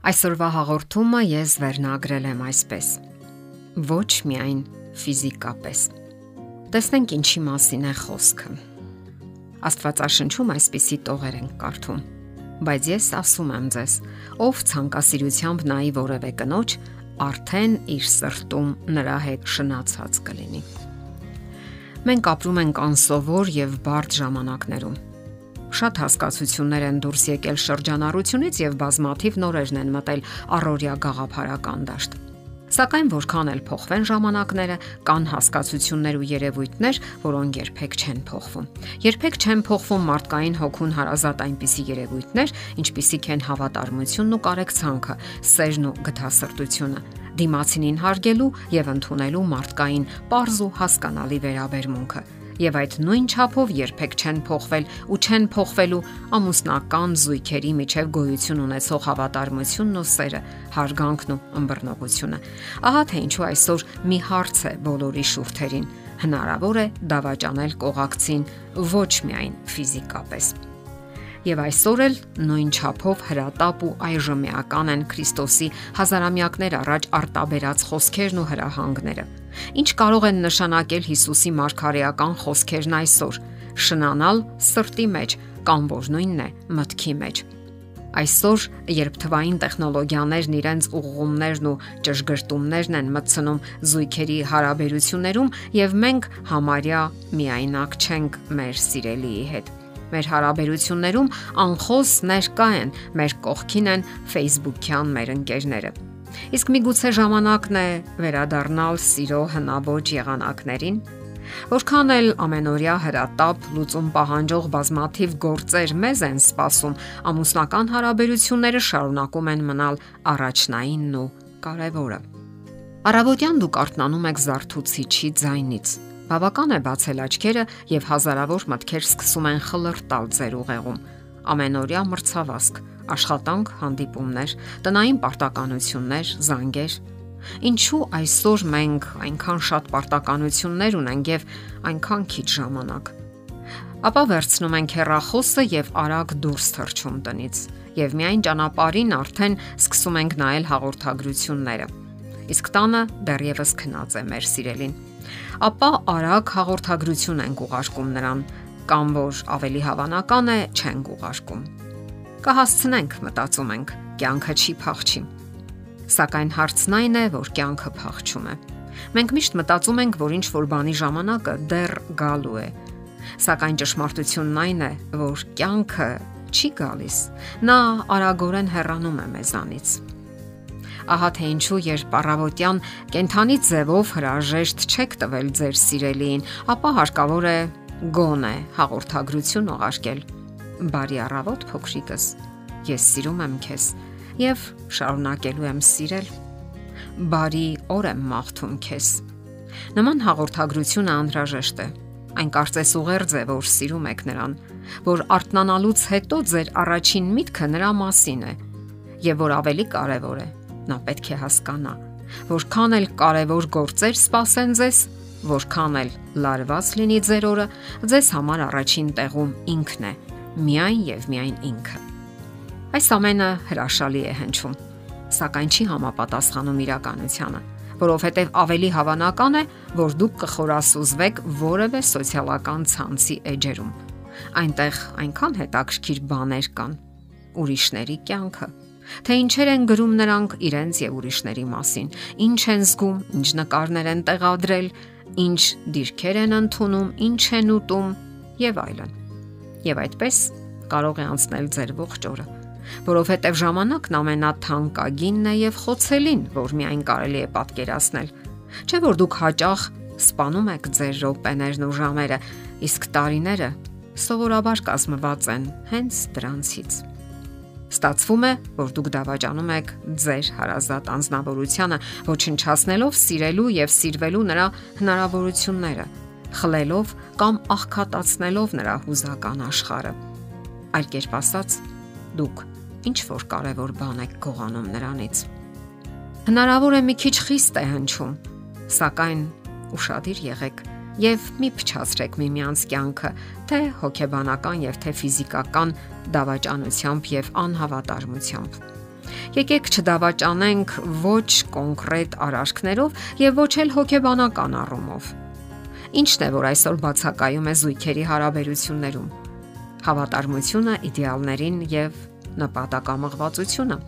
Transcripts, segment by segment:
Այսօրվա հաղորդումը ես վերնագրել եմ այսպես. Ոչ միայն ֆիզիկապես։ Տեսնենք ինչի մասին է խոսքը։ Աստվածաշնչում այսպիսի տողեր են կարդում. Բայց ես ասում եմ ձեզ, ով ցանկասիրությամբ նայի որևէ կնոջ, արդեն իր սրտում նրա հետ շնացած կլինի։ Մենք ապրում ենք անսովոր եւ բարդ ժամանակներում Շատ հասկացություններ են դուրս եկել շրջանառությունից եւ բազմաթիվ նորերն են մտել առօրյա գաղափարական դաշտ։ Սակայն որքան էլ փոխվեն ժամանակները, կան հասկացություններ ու երևույթներ, որոնք երբեք չեն փոխվում։ Երբեք չեն փոխվում մարդկային հոգուն հարազատ այնպիսի երևույթներ, ինչպիսիք են հավատարմությունն ու կարեկցանքը, սերն ու գթասրտությունը, դիմացինին հարգելու եւ ընդունելու մարդկային པարզ ու հասկանալի վերաբերմունքը եւ այդ նույն չափով երբեք չեն փոխվել ու չեն փոխվելու ամուսնական զույգերի միջև գոյություն ունեցող հավատարմությունն ու սերը, հարգանքն ու ըմբռնողությունը։ Ահա թե ինչու այսօր մի հարց է բոլորի շուրթերին. հնարավոր է դավաճանել կողակցին ոչ միայն ֆիզիկապես եւ այսօր էլ նույն չափով հրատապ ու այժմեական են Քրիստոսի հազարամյակներ առաջ արտաբերած խոսքերն ու հրահանգները։ Ինչ կարող են նշանակել Հիսուսի մարգարեական խոսքերն այսօր՝ շնանալ սրտի մեջ կամ որ նույնն է մտքի մեջ։ Այսօր, երբ թվային տեխնոլոգիաներն իրենց ուղղումներն ու ճշգրտումներն են մտցնում զույգերի հարաբերություններում, եւ մենք համարյա միայնակ չենք մեր սիրելիի հետ Մեր հարաբերություններում անխոս ներկա են, մեր կողքին են Facebook-յան մեր ընկերները։ Իսկ միգուցե ժամանակն է վերադառնալ սիրո հնաոճ եղանակներին, Որքան էլ ամենօրյա հրատապ լուծում պահանջող բազմաթիվ գործեր մեզ են սպասում, ամուսնական հարաբերությունները շարունակում են մնալ առաջնայինն ու կարևորը։ Արաբոդյան դուք արթնանում եք զարթուցիչի ձայնից Բավական է բացել աչքերը եւ հազարավոր մտքեր սկսում են խլրտալ ձեր ուղեղում։ Ամենօրյա մրցավազք, աշխատանք, հանդիպումներ, տնային պարտականություններ, զանգեր։ Ինչու այսօր մենք այնքան շատ պարտականություններ ունենք եւ այնքան քիչ ժամանակ։ Ապա վերցնում ենք հեռախոսը եւ արագ դուրս թռչում տնից եւ միայն ճանապարհին արդեն սկսում ենք նայել հաղորդագրությունները։ Իսկ տանը դեռևս քնած է մեր սիրելին ապա արագ հաղորդագրություն են ուղարկում նրան կամ որ ավելի հավանական է չեն ուղարկում։ Կհասցնենք, մտածում ենք, կյանքը չի փախչի։ Սակայն հարցն այն է, որ կյանքը փախչում է։ Մենք միշտ մտածում ենք, որ ինչ որ բանի ժամանակը դեռ գալու է։ Սակայն ճշմարտությունն այն է, որ կյանքը չի գալիս։ Նա արագորեն հեռանում է մեզանից Ահա թե ինչու երբ առավոտյան կենթանի ձևով հրաժեշտ չեք տվել ձեր սիրելիին, ապա հարկավոր է գոնե հաղորդագրություն ուղարկել։ Բարի առավոտ փոքրիկս։ Ես սիրում եմ քեզ եւ շարունակելու եմ սիրել։ Բարի օր եմ մաղթում քեզ։ Նման հաղորդագրությունը անհրաժեշտ է։ Այն կարծես ուղերձ է, որ սիրում եք նրան, որ արտանանալուց հետո ձեր առաջին միտքը նրա մասին է, եւ որ ավելի կարեւոր է, նա պետք է հասկանա, որքան էլ կարեւոր գործեր սпасեն ձեզ, որքան էլ լարված լինի ձեր օրը, ձեզ համար առաջին տեղում ինքն է, միայն եւ միայն ինքը։ Այս ամենը հրաշալի է հնչում, սակայն չի համապատասխանում իրականությանը, որովհետև ավելի հավանական է, որ դուք կխորասուզվեք որևէ սոցիալական ցանցի էջերում։ Այնտեղ այնքան հետաքրքիր բաներ կան, ուրիշների կյանքը, թե ինչեր են գրում նրանք իրենց եւ ուրիշների մասին, ինչ են զգում, ինչ նկարներ են տեղադրել, ինչ դիրքեր են ընդունում, ինչ են ուտում եւ այլն։ Եվ այդպես կարող է անցնել ձեր ողջ օրը, որովհետեւ ժամանակն ամենաթանկագինն է եւ խոցելին, որ միայն կարելի է պատկերացնել։ Չէ որ դուք հաճախ սպանում եք ձեր րոպեներն ու ժամերը, իսկ տարիները սովորաբար կազմված են հենց դրանցից։ Ստացվում է, որ դուք դավաճանում եք ձեր հարազատ անznավորությանը, ոչնչացնելով սիրելու եւ սիրվելու նրա հնարավորությունները, խլելով կամ աղքատացնելով նրա հուզական աշխարհը։ Այլ կերպ ասած, դուք ինչ որ կարևոր բան եք գողանում նրանից։ Հնարավոր է մի քիչ խիստ է հնչում, սակայն ուշադիր եղեք եւ մի փչացրեք միմյանց կյանքը, թե հոգեբանական եւ թե ֆիզիկական դավաճանությամբ եւ անհավատարմությամբ։ Եկեք չդավաճանենք ոչ կոնկրետ արարքներով եւ ոչ էլ հոգեբանական առումով։ Ինչն է, որ այսօր բացակայում է զույգերի հարաբերություններում։ Հավատարմությունը իդեալներին եւ նպատակամղվածությունը։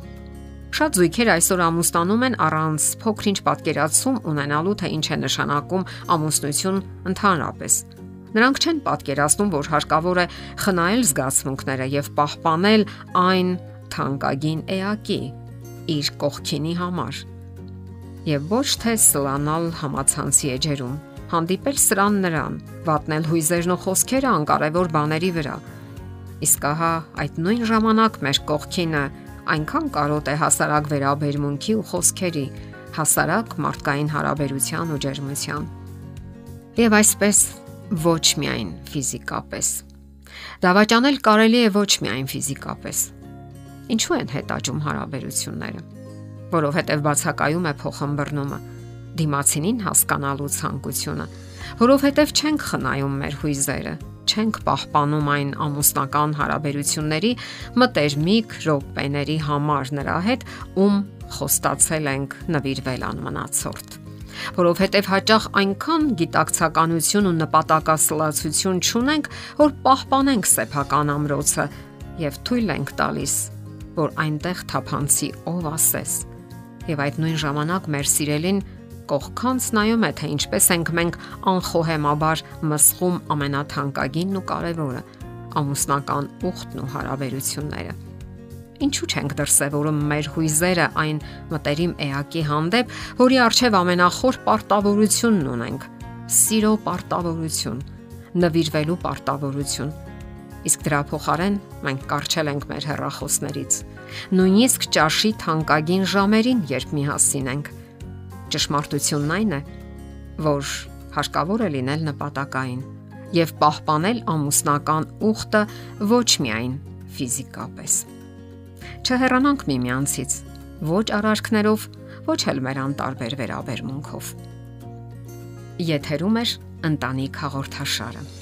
Շատ զույգեր այսօր ամուսնանում են առանց փոքրինչ պատկերացում ունենալու թե ինչ է նշանակում ամուսնություն ընդհանրապես։ Նրանք չեն պատկերացնում, որ հարկավոր է խնայել զգացմունքները եւ պահպանել այն թանկագին էակի իր կողքինի համար։ Եվ ոչ թե սլանալ համացանցի էջերում, հանդիպել սրան նրան, վատնել հույզերն ու խոսքերը անկարևոր բաների վրա։ Իսկ ահա այդ նույն ժամանակ մեր կողքինը այնքան կարոտ է հասարակ վերաբերմունքի ու խոսքերի, հասարակ մարդկային հարաբերության ու ջերմության։ Եվ այսպես ոչ միայն ֆիզիկապես։ Դավաճանել կարելի է ոչ միայն ֆիզիկապես։ Ինչու են հետաճում հարաբերությունները։ Որովհետև բացակայում է փոխհմբռնումը դիմացինին հասկանալու ցանկությունը, որովհետև չենք խնայում մեր հույզերը, չենք պահպանում այն ամուսնական հարաբերությունների մտերմիկ րոպեների համար նրա հետ, ում խոստացել ենք նվիրվել անմնացորդ որովհետև հաճախ այնքան գիտակցականություն ու նպատակասլացություն չունենք, որ պահպանենք սեփական ամրոցը եւ թույլ ենք տալիս, որ այնտեղ թափանցի ով ասես։ Եվ այդ նույն ժամանակ մեր սիրելին կողքանց նայում է, թե ինչպես ենք մենք անխոհեմաբար մսխում ամենաթանկագինն ու կարևորը՝ ամուսնական ուխտն ու հարաբերությունները։ Ինչու չենք դրսևորում մեր հույզերը այն մտերիմ էակի հանդեպ, որի արժև ամենախոր պարտավորությունն ունենք՝ սիրո պարտավորություն, նվիրվելու պարտավորություն։ Իսկ դրա փոխարեն մենք կարճել ենք մեր հեռախոսներից։ Նույնիսկ ճաշի թանկագին ժամերին, երբ միասին ենք, Ճշմարտությունն այն է, որ հարկավոր է լինել նպատակային եւ պահպանել ամուսնական ուխտը ոչ միայն ֆիզիկապես։ Չհեռանանք միմյանցից ոչ արարքներով, ոչ էլ մեր անտարբեր վերաբերմունքով։ Եթերում է ընտանիք հաղորդաշարը։